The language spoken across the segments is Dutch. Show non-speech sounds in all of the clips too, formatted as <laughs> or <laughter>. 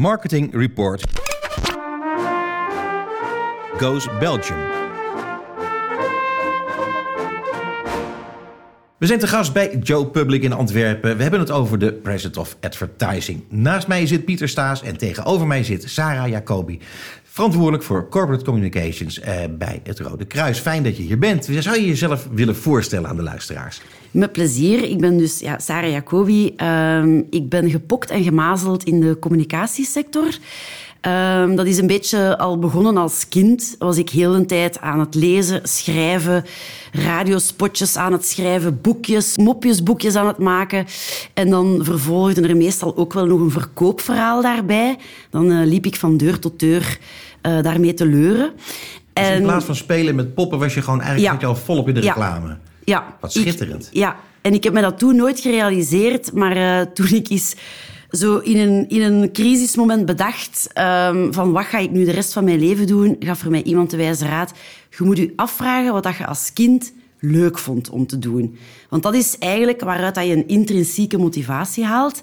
Marketing Report Goes Belgium. We zijn te gast bij Joe Public in Antwerpen. We hebben het over de President of Advertising. Naast mij zit Pieter Staes en tegenover mij zit Sarah Jacobi. Verantwoordelijk voor Corporate Communications eh, bij het Rode Kruis. Fijn dat je hier bent. Zou je jezelf willen voorstellen aan de luisteraars? Met plezier. Ik ben dus ja, Sarah Jacobi. Uh, ik ben gepokt en gemazeld in de communicatiesector. Um, dat is een beetje al begonnen als kind. Was ik heel een tijd aan het lezen, schrijven, radiospotjes aan het schrijven, boekjes, mopjesboekjes aan het maken. En dan vervolgde er meestal ook wel nog een verkoopverhaal daarbij. Dan uh, liep ik van deur tot deur uh, daarmee te leuren. Dus in plaats van spelen met poppen was je gewoon eigenlijk ja, al volop in de reclame. Ja. ja. Wat schitterend. Ik, ja, en ik heb me dat toen nooit gerealiseerd, maar uh, toen ik eens zo in een, in een crisismoment bedacht um, van wat ga ik nu de rest van mijn leven doen, gaf er mij iemand de wijze raad. Je moet je afvragen wat je als kind leuk vond om te doen. Want dat is eigenlijk waaruit dat je een intrinsieke motivatie haalt.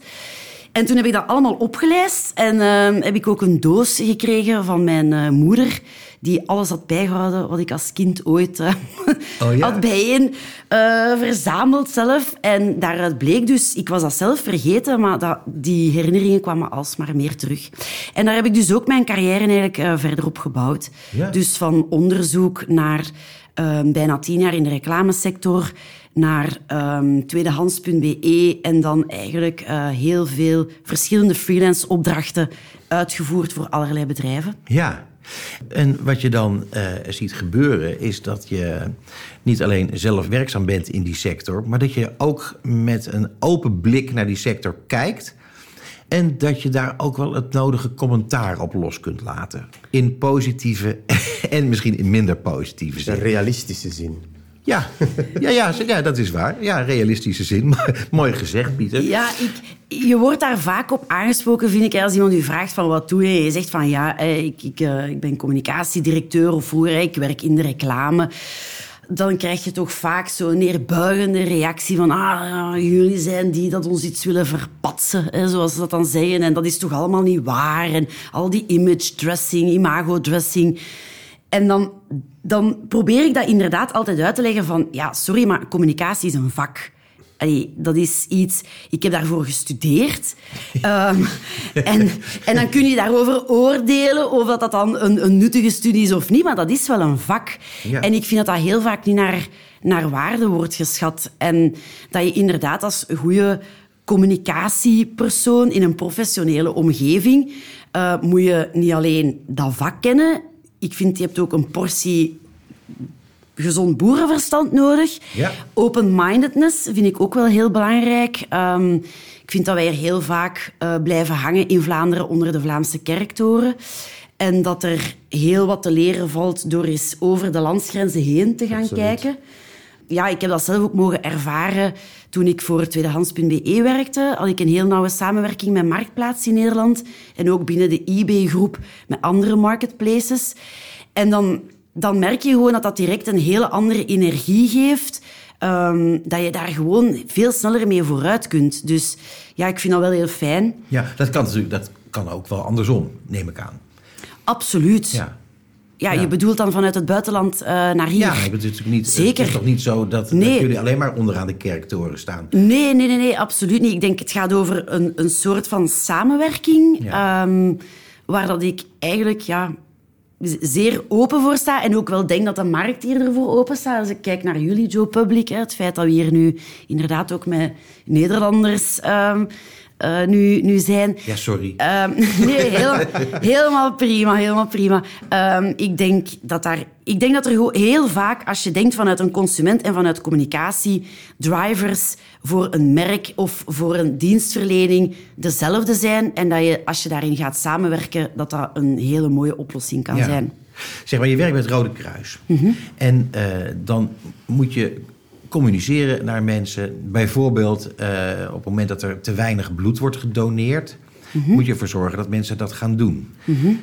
En toen heb ik dat allemaal opgelijst en uh, heb ik ook een doos gekregen van mijn uh, moeder die alles had bijgehouden wat ik als kind ooit uh, <laughs> oh, ja. had bijeen uh, verzameld zelf. En daaruit bleek dus, ik was dat zelf vergeten, maar dat, die herinneringen kwamen alsmaar meer terug. En daar heb ik dus ook mijn carrière eigenlijk verder op gebouwd. Ja. Dus van onderzoek naar bijna tien jaar in de reclamesector, naar um, tweedehands.be en dan eigenlijk uh, heel veel verschillende freelance opdrachten uitgevoerd voor allerlei bedrijven. Ja, en wat je dan uh, ziet gebeuren is dat je niet alleen zelf werkzaam bent in die sector, maar dat je ook met een open blik naar die sector kijkt. En dat je daar ook wel het nodige commentaar op los kunt laten. In positieve <laughs> en misschien in minder positieve zin. Een realistische zin. Ja, ja, ja, ja, dat is waar. Ja, realistische zin. <laughs> Mooi gezegd, Pieter. Ja, ik, je wordt daar vaak op aangesproken, vind ik. Als iemand u vraagt van wat doe je? Je zegt van ja, eh, ik, ik, uh, ik ben communicatiedirecteur of vroeger, ik werk in de reclame. Dan krijg je toch vaak zo'n neerbuigende reactie van ah, jullie zijn die dat ons iets willen verpatsen, hè, zoals ze dat dan zeggen. En dat is toch allemaal niet waar. En al die image dressing, imago dressing. En dan, dan probeer ik dat inderdaad altijd uit te leggen van... Ja, sorry, maar communicatie is een vak. Allee, dat is iets... Ik heb daarvoor gestudeerd. um, <laughs> en, en dan kun je daarover oordelen of dat, dat dan een, een nuttige studie is of niet. Maar dat is wel een vak. Ja. En ik vind dat dat heel vaak niet naar, naar waarde wordt geschat. En dat je inderdaad als goede communicatiepersoon in een professionele omgeving... Uh, moet je niet alleen dat vak kennen ik vind, je hebt ook een portie gezond boerenverstand nodig. Ja. Open-mindedness vind ik ook wel heel belangrijk. Um, ik vind dat wij er heel vaak uh, blijven hangen in Vlaanderen onder de Vlaamse kerktoren. En dat er heel wat te leren valt door eens over de landsgrenzen heen te gaan Absoluut. kijken. Ja, ik heb dat zelf ook mogen ervaren toen ik voor tweedehands.be werkte. Had ik een heel nauwe samenwerking met Marktplaats in Nederland. En ook binnen de eBay-groep met andere marketplaces. En dan, dan merk je gewoon dat dat direct een hele andere energie geeft. Um, dat je daar gewoon veel sneller mee vooruit kunt. Dus ja, ik vind dat wel heel fijn. Ja, dat kan natuurlijk dat kan ook wel andersom, neem ik aan. Absoluut. Ja. Ja, ja, je bedoelt dan vanuit het buitenland uh, naar hier. Ja, het is, natuurlijk niet, Zeker. het is toch niet zo dat, nee. dat, jullie alleen maar onderaan de kerktoren staan? Nee, nee, nee, nee, absoluut niet. Ik denk het gaat over een, een soort van samenwerking... Ja. Um, waar dat ik eigenlijk ja, zeer open voor sta. En ook wel denk dat de markt hier ervoor open staat. Als ik kijk naar jullie, Joe Public, hè, het feit dat we hier nu inderdaad ook met Nederlanders... Um, uh, nu, nu zijn. Ja, sorry. Um, <laughs> nee, heel, helemaal prima, helemaal prima. Um, ik, denk dat daar, ik denk dat er heel vaak, als je denkt vanuit een consument en vanuit communicatie, drivers voor een merk of voor een dienstverlening dezelfde zijn. En dat je, als je daarin gaat samenwerken, dat dat een hele mooie oplossing kan ja. zijn. Zeg maar, je werkt met het Rode Kruis. Mm -hmm. En uh, dan moet je communiceren naar mensen. Bijvoorbeeld uh, op het moment dat er te weinig bloed wordt gedoneerd, mm -hmm. moet je ervoor zorgen dat mensen dat gaan doen. Mm -hmm.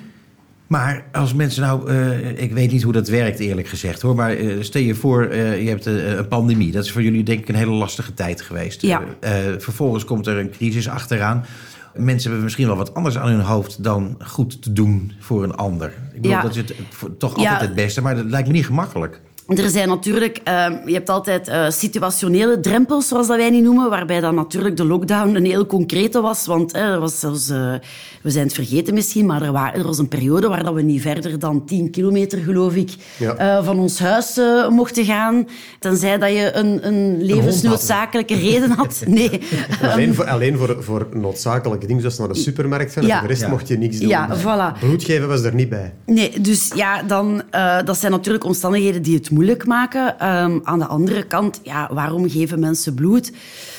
Maar als mensen nou, uh, ik weet niet hoe dat werkt eerlijk gezegd hoor, maar uh, stel je voor, uh, je hebt een pandemie. Dat is voor jullie denk ik een hele lastige tijd geweest. Ja. vervolgens komt er een crisis achteraan. Mensen hebben misschien wel wat anders aan hun hoofd dan goed te doen voor een ander. Ik bedoel, Ja. dat is het, toch altijd Ja. het beste, maar dat lijkt me niet gemakkelijk. Er zijn natuurlijk, eh, je hebt altijd eh, situationele drempels, zoals dat wij die noemen, waarbij dan natuurlijk de lockdown een heel concrete was. Want eh, er was zelfs, eh, we zijn het vergeten misschien, maar er, wa- er was een periode waar dat we niet verder dan 10 kilometer, geloof ik, Ja. eh, van ons huis eh, mochten gaan. Tenzij dat je een, een levensnoodzakelijke reden had. <laughs> Nee. Alleen, voor, alleen voor, voor noodzakelijke dingen, zoals naar de supermarkt gaan. Ja. Voor de rest Ja. mocht je niks doen. Ja, voilà. Bloed geven was er niet bij. Nee, dus ja, dan, eh, dat zijn natuurlijk omstandigheden die het moeilijk maken. Ehm, aan de andere kant, ja, waarom geven mensen bloed?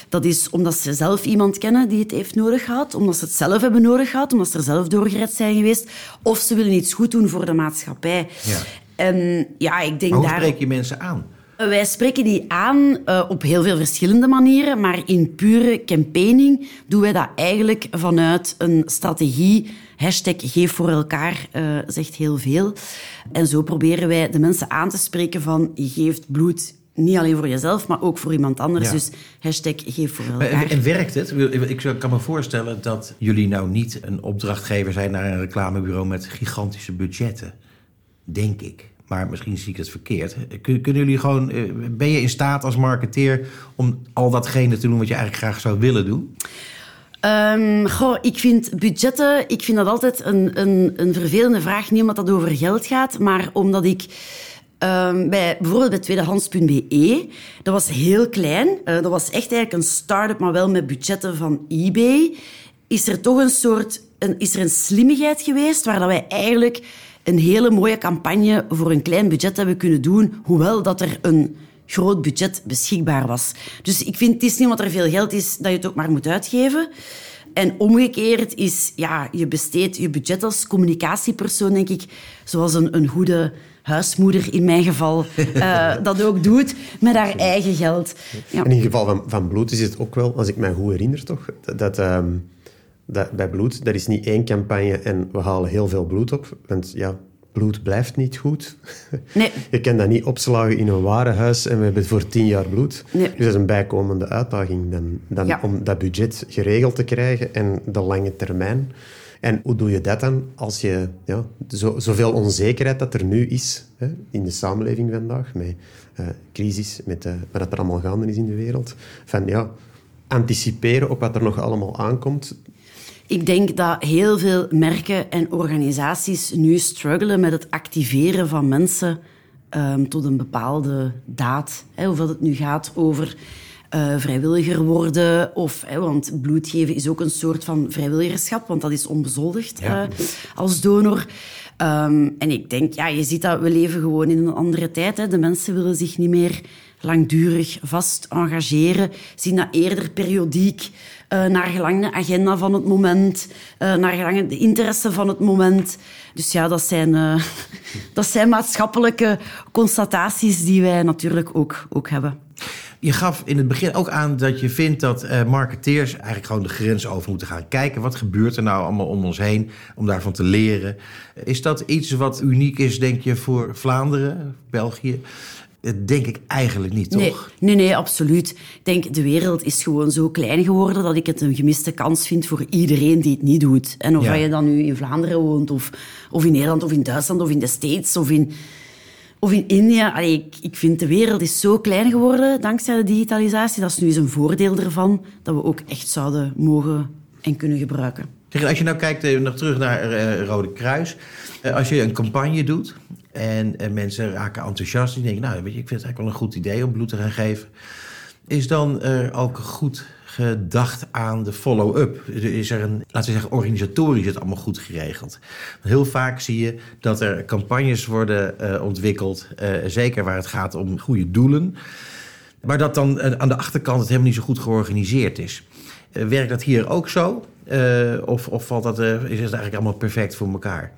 Dat is omdat ze zelf iemand kennen die het heeft nodig gehad, omdat ze het zelf hebben nodig gehad, omdat ze er zelf doorgered zijn geweest, of ze willen iets goed doen voor de maatschappij. Ja. En ja, ik denk Maar hoe daar... spreek je mensen aan? Wij spreken die aan eh, op heel veel verschillende manieren, maar in pure campaigning doen wij dat eigenlijk vanuit een strategie. Hashtag geef voor elkaar eh, zegt heel veel. En zo proberen wij de mensen aan te spreken van je geeft bloed niet alleen voor jezelf, maar ook voor iemand anders. Ja. Dus hashtag geef voor elkaar. En, werkt het? Ik kan me voorstellen dat jullie nou niet een opdrachtgever zijn naar een reclamebureau met gigantische budgetten. Denk ik. Maar misschien zie ik het verkeerd. Kun- Kunnen jullie gewoon, eh, ben je in staat als marketeer om al datgene te doen wat je eigenlijk graag zou willen doen? Goh, ik vind budgetten, ik vind dat altijd een, een, een vervelende vraag. Niet omdat dat over geld gaat, maar omdat ik ehm, bij, bijvoorbeeld bij tweedehands.be, dat was heel klein. Eh, dat was echt eigenlijk een start-up, maar wel met budgetten van eBay. Is er toch een soort, een, is er een slimmigheid geweest waar dat wij eigenlijk een hele mooie campagne voor een klein budget hebben kunnen doen, hoewel dat er een groot budget beschikbaar was. Dus ik vind, het is niet omdat er veel geld is dat je het ook maar moet uitgeven. En omgekeerd is, ja, je besteedt je budget als communicatiepersoon, denk ik, zoals een, een goede huismoeder in mijn geval <laughs> eh, dat ook doet, met haar eigen geld. Ja. En in het geval van, van bloed is het ook wel, als ik me goed herinner toch, dat, dat, ehm, dat bij bloed, dat is niet één campagne en we halen heel veel bloed op. Want ja, bloed blijft niet goed. <laughs> Nee. Je kan dat niet opslagen in een warenhuis en we hebben voor tien jaar bloed. Nee. Dus dat is een bijkomende uitdaging dan, dan Ja. om dat budget geregeld te krijgen en de lange termijn. En hoe doe je dat dan als je ja, zo, zoveel onzekerheid dat er nu is hè, in de samenleving vandaag, met eh, crisis, met eh, wat er allemaal gaande is in de wereld, van ja, anticiperen op wat er nog allemaal aankomt. Ik denk dat heel veel merken en organisaties nu struggelen met het activeren van mensen ehm, tot een bepaalde daad. Hè, of dat het nu gaat over eh, vrijwilliger worden, of, hè, want bloed geven is ook een soort van vrijwilligerschap, want dat is onbezoldigd Ja. eh, als donor. Ehm, en ik denk, ja, je ziet dat we leven gewoon in een andere tijd. Hè. De mensen willen zich niet meer langdurig vast engageren, zien dat eerder periodiek, eh, naar gelang de agenda van het moment, eh, naar gelang de interesse van het moment. Dus ja, dat zijn, eh, <laughs> dat zijn maatschappelijke constataties die wij natuurlijk ook, ook hebben. Je gaf in het begin ook aan dat je vindt dat marketeers eigenlijk gewoon de grens over moeten gaan kijken. Wat gebeurt er nou allemaal om ons heen, om daarvan te leren? Is dat iets wat uniek is, denk je, voor Vlaanderen, België? Dat denk ik eigenlijk niet, toch? Nee, nee, nee, absoluut. Ik denk, de wereld is gewoon zo klein geworden dat ik het een gemiste kans vind voor iedereen die het niet doet. En of Ja. je dan nu in Vlaanderen woont, of, of in Nederland, of in Duitsland, of in de States, of in, of in India. Allee, ik, ik vind de wereld is zo klein geworden dankzij de digitalisatie. Dat is nu eens een voordeel ervan dat we ook echt zouden mogen en kunnen gebruiken. Als je nou kijkt, eh, nog terug naar eh, Rode Kruis. Eh, als je een campagne doet en mensen raken enthousiast... die denken, nou, weet je, ik vind het eigenlijk wel een goed idee om bloed te gaan geven... is dan ook goed gedacht aan de follow-up? Is er een, laten we zeggen, organisatorisch het allemaal goed geregeld? Heel vaak zie je dat er campagnes worden eh, ontwikkeld... zeker waar het gaat om goede doelen... Maar dat dan aan de achterkant het helemaal niet zo goed georganiseerd is. Eh, werkt dat hier ook zo? Eh, of, of valt dat, eh, is het eigenlijk allemaal perfect voor elkaar?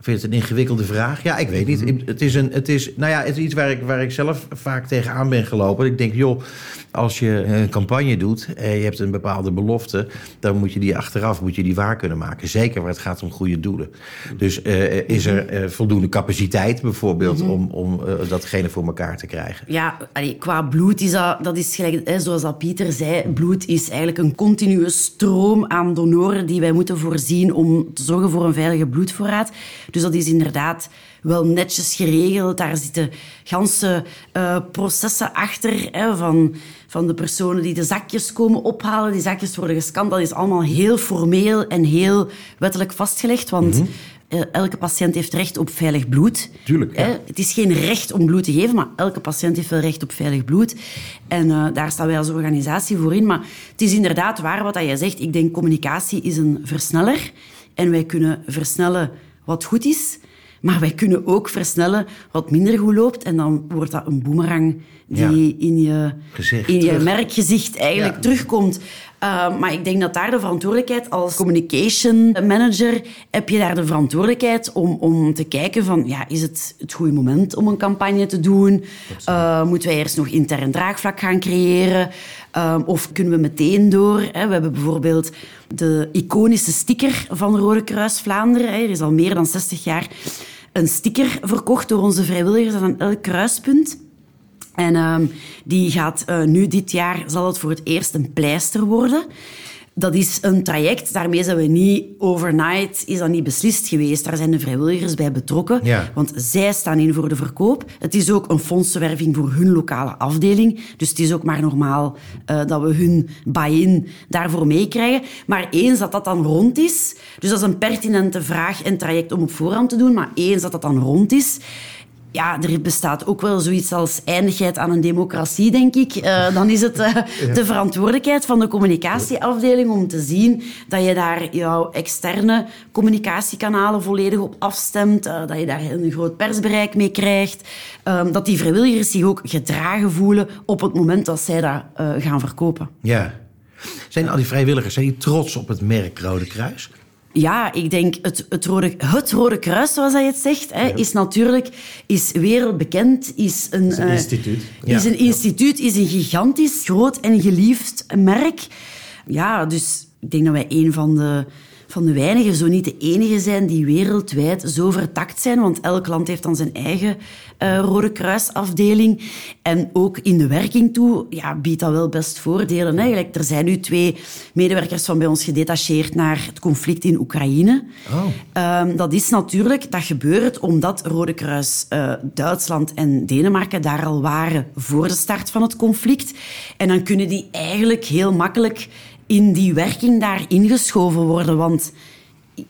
Vind je het een ingewikkelde vraag? Ja, ik weet niet. Mhm. Het is, een, het is, nou ja, het is iets waar ik, waar ik zelf vaak tegenaan ben gelopen. Ik denk, joh, als je een campagne doet en je hebt een bepaalde belofte, dan moet je die achteraf moet je die waar kunnen maken. Zeker waar het gaat om goede doelen. Dus eh, is er eh, voldoende capaciteit bijvoorbeeld Mhm. om, om eh, datgene voor elkaar te krijgen? Ja, allee, qua bloed is dat, dat is gelijk, hè, zoals dat Pieter zei, bloed is eigenlijk een continue stroom aan donoren die wij moeten voorzien om te zorgen voor een veilige bloedvoorraad. Dus dat is inderdaad wel netjes geregeld. Daar zitten ganse eh, processen achter hè, van, van de personen die de zakjes komen ophalen. Die zakjes worden gescand. Dat is allemaal heel formeel en heel wettelijk vastgelegd, want... eh, Elke patiënt heeft recht op veilig bloed. Tuurlijk, ja. Hè, het is geen recht om bloed te geven, maar elke patiënt heeft wel recht op veilig bloed. En eh, daar staan wij als organisatie voor in. Maar het is inderdaad waar wat je zegt. Ik denk communicatie is een versneller. En wij kunnen versnellen wat goed is. Maar wij kunnen ook versnellen wat minder goed loopt. En dan wordt dat een boemerang die in je, Gezicht in je terug. merkgezicht eigenlijk Ja. terugkomt. Uh, maar ik denk dat daar de verantwoordelijkheid als communication manager heb je daar de verantwoordelijkheid om, om te kijken van ja, is het het goede moment om een campagne te doen? Uh, moeten wij eerst nog intern draagvlak gaan creëren? Uh, of kunnen we meteen door? Hè? We hebben bijvoorbeeld de iconische sticker van Rode Kruis Vlaanderen. Er is al meer dan 60 jaar een sticker verkocht door onze vrijwilligers aan elk kruispunt. En um, die gaat uh, nu dit jaar, zal het voor het eerst een pleister worden. Dat is een traject, daarmee zijn we niet overnight, is dat niet beslist geweest. Daar zijn de vrijwilligers bij betrokken, Ja. want zij staan in voor de verkoop. Het is ook een fondsenwerving voor hun lokale afdeling. Dus het is ook maar normaal uh, dat we hun buy-in daarvoor meekrijgen. Maar eens dat dat dan rond is, dus dat is een pertinente vraag en traject om op voorhand te doen, maar eens dat dat dan rond is, ja, er bestaat ook wel zoiets als eindigheid aan een democratie, denk ik. Uh, dan is het uh, <laughs> ja. de verantwoordelijkheid van de communicatieafdeling om te zien dat je daar jouw externe communicatiekanalen volledig op afstemt, uh, dat je daar een groot persbereik mee krijgt, dat die vrijwilligers zich ook gedragen voelen op het moment dat zij dat gaan verkopen. Ja. Zijn al die vrijwilligers zijn die trots op het merk Rode Kruis? Ja, ik denk het, het, Rode, het Rode Kruis, zoals hij het zegt, hè, ja. is natuurlijk is wereldbekend. Is een, is een uh, instituut. Is een instituut, is een gigantisch, groot en geliefd merk. Ja, dus ik denk dat wij een van de, van de weinigen, zo niet de enige zijn, die wereldwijd zo vertakt zijn. Want elk land heeft dan zijn eigen uh, Rode Kruisafdeling. En ook in de werking toe ja, biedt dat wel best voordelen. Eigenlijk, er zijn nu twee medewerkers van bij ons gedetacheerd naar het conflict in Oekraïne. Oh. Um, dat is natuurlijk, dat gebeurt omdat Rode Kruis uh, Duitsland en Denemarken daar al waren voor de start van het conflict. En dan kunnen die eigenlijk heel makkelijk in die werking daar ingeschoven worden. Want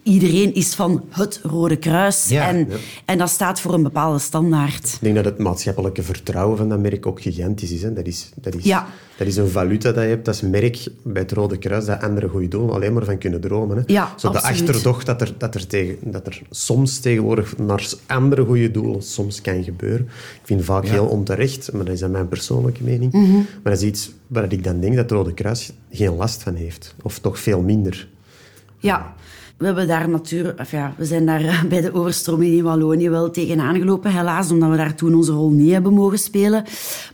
iedereen is van het Rode Kruis. Ja, en, ja. en dat staat voor een bepaalde standaard. Ik denk dat het maatschappelijke vertrouwen van dat merk ook gigantisch is. Hè. Dat, is, dat, is Ja. dat is een valuta dat je hebt als merk bij het Rode Kruis dat andere goede doelen alleen maar van kunnen dromen. Hè. Ja, Zo de achterdocht dat er, dat, er tegen, dat er soms tegenwoordig naar andere goede doelen soms kan gebeuren. Ik vind vaak heel onterecht, maar dat is dan mijn persoonlijke mening. Mhm. Maar dat is iets waar ik dan denk dat het Rode Kruis geen last van heeft. Of toch veel minder. Ja, we hebben daar natuurlijk, of ja, we zijn daar eh, bij de overstroming in Wallonië wel tegenaan gelopen, helaas, omdat we daar toen onze rol niet hebben mogen spelen.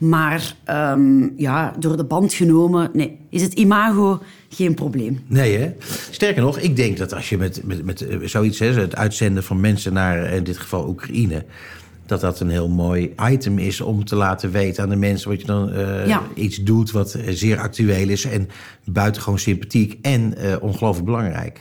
Maar um, ja, door de band genomen, nee, is het imago geen probleem. Nee, hè? Sterker nog, ik denk dat als je met, met, met eh, zoiets, hè, het uitzenden van mensen naar in dit geval Oekraïne, dat dat een heel mooi item is om te laten weten aan de mensen wat je dan uh, Ja. iets doet wat eh, zeer actueel is en buitengewoon sympathiek en uh, ongelooflijk belangrijk.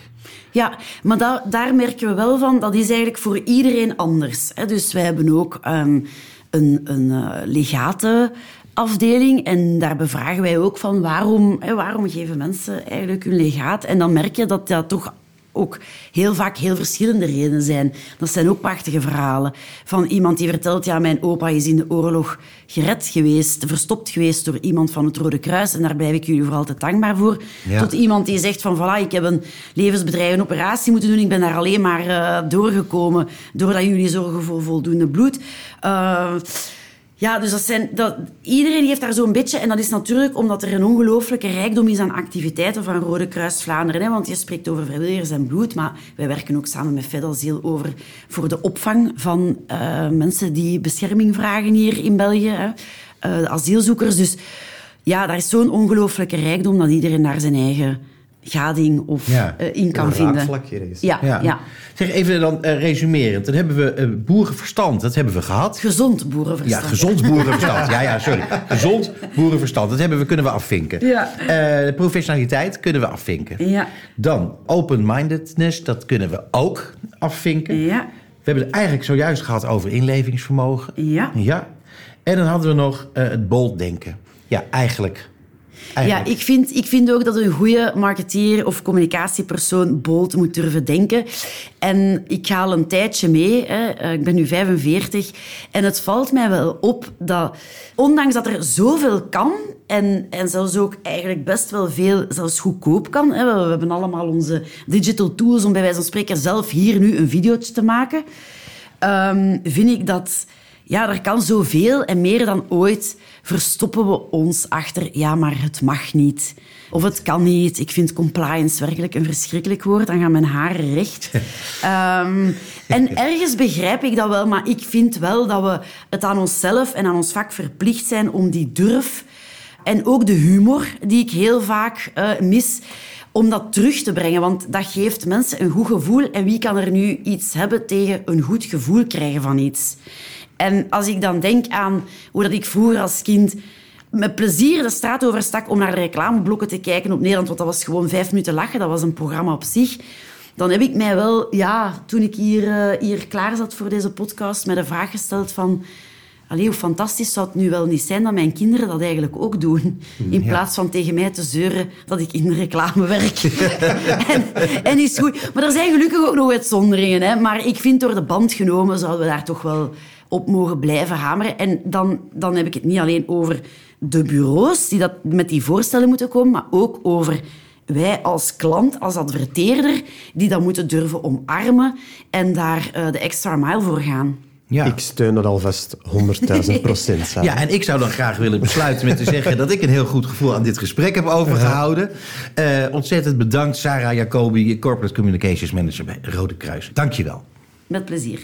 Ja, maar da daar merken we wel van, dat is eigenlijk voor iedereen anders. Hè. Dus wij hebben ook um, een, een uh, legate afdeling en daar bevragen wij ook van waarom, hè, waarom geven mensen eigenlijk hun legaat. En dan merk je dat dat toch ook heel vaak heel verschillende redenen zijn. Dat zijn ook prachtige verhalen. Van iemand die vertelt, ja, mijn opa is in de oorlog gered geweest, verstopt geweest door iemand van het Rode Kruis en daar blijf ik jullie voor altijd dankbaar voor. Ja. Tot iemand die zegt van, voilà, ik heb een levensbedreigende operatie moeten doen, ik ben daar alleen maar uh, doorgekomen doordat jullie zorgen voor voldoende bloed. Uh, Ja, dus dat zijn, dat, iedereen heeft daar zo'n beetje. En dat is natuurlijk omdat er een ongelooflijke rijkdom is aan activiteiten van Rode Kruis Vlaanderen. Hè, want je spreekt over vrijwilligers en bloed, maar wij werken ook samen met Fedalziel over voor de opvang van uh, mensen die bescherming vragen hier in België. Hè, uh, asielzoekers. Dus ja, daar is zo'n ongelooflijke rijkdom dat iedereen daar zijn eigen gading of Ja. uh, in kan Een vinden. Ja, ja. Ja. Zeg even dan eh, resumerend. Dan hebben we eh, boerenverstand, dat hebben we gehad. Gezond boerenverstand. Ja, gezond <laughs> boerenverstand. Ja, ja, sorry. Gezond boerenverstand, dat hebben we, kunnen we afvinken. Ja. Eh, professionaliteit kunnen we afvinken. Ja. Dan open-mindedness, dat kunnen we ook afvinken. Ja. We hebben het eigenlijk zojuist gehad over inlevingsvermogen. Ja. Ja. En dan hadden we nog eh, het bold denken. Ja, eigenlijk. Ja, ik vind, ik vind ook dat een goede marketeer of communicatiepersoon bold moet durven denken. En ik ga al een tijdje mee. Hè. Eh, Ik ben nu 45. En het valt mij wel op dat, ondanks dat er zoveel kan... En, en zelfs ook eigenlijk best wel veel zelfs goedkoop kan. Hè. We, we hebben allemaal onze digital tools om bij wijze van spreken zelf hier nu een videootje te maken. Ehm, vind ik dat... Ja, er kan zoveel en meer dan ooit verstoppen we ons achter... Ja, maar het mag niet. Of het kan niet. Ik vind compliance werkelijk een verschrikkelijk woord. Dan gaan mijn haren recht. <laughs> Ehm, en ergens begrijp ik dat wel, maar ik vind wel dat we het aan onszelf en aan ons vak verplicht zijn om die durf... En ook de humor, die ik heel vaak eh, mis, om dat terug te brengen. Want dat geeft mensen een goed gevoel. En wie kan er nu iets hebben tegen een goed gevoel krijgen van iets? En als ik dan denk aan hoe dat ik vroeger als kind met plezier de straat overstak om naar de reclameblokken te kijken op Nederland, want dat was gewoon vijf minuten lachen, dat was een programma op zich. Dan heb ik mij wel, ja, toen ik hier, eh, hier klaar zat voor deze podcast, met de vraag gesteld van... Allee, hoe fantastisch zou het nu wel niet zijn dat mijn kinderen dat eigenlijk ook doen. In plaats van tegen mij te zeuren dat ik in de reclame werk. <laughs> en, en is goed. Maar er zijn gelukkig ook nog uitzonderingen. Hè. Maar ik vind door de band genomen zouden we daar toch wel op mogen blijven hameren. En dan, dan heb ik het niet alleen over de bureaus die dat met die voorstellen moeten komen, maar ook over wij als klant, als adverteerder, die dat moeten durven omarmen en daar eh, de extra mile voor gaan. Ja. Ik steun dat alvast 100.000 procent. <laughs> Ja, en ik zou dan graag willen besluiten met te <laughs> zeggen dat ik een heel goed gevoel aan dit gesprek heb overgehouden. Eh, ontzettend bedankt, Sarah Jacobi, Corporate Communications Manager bij Rode Kruis. Dank je wel. Met plezier.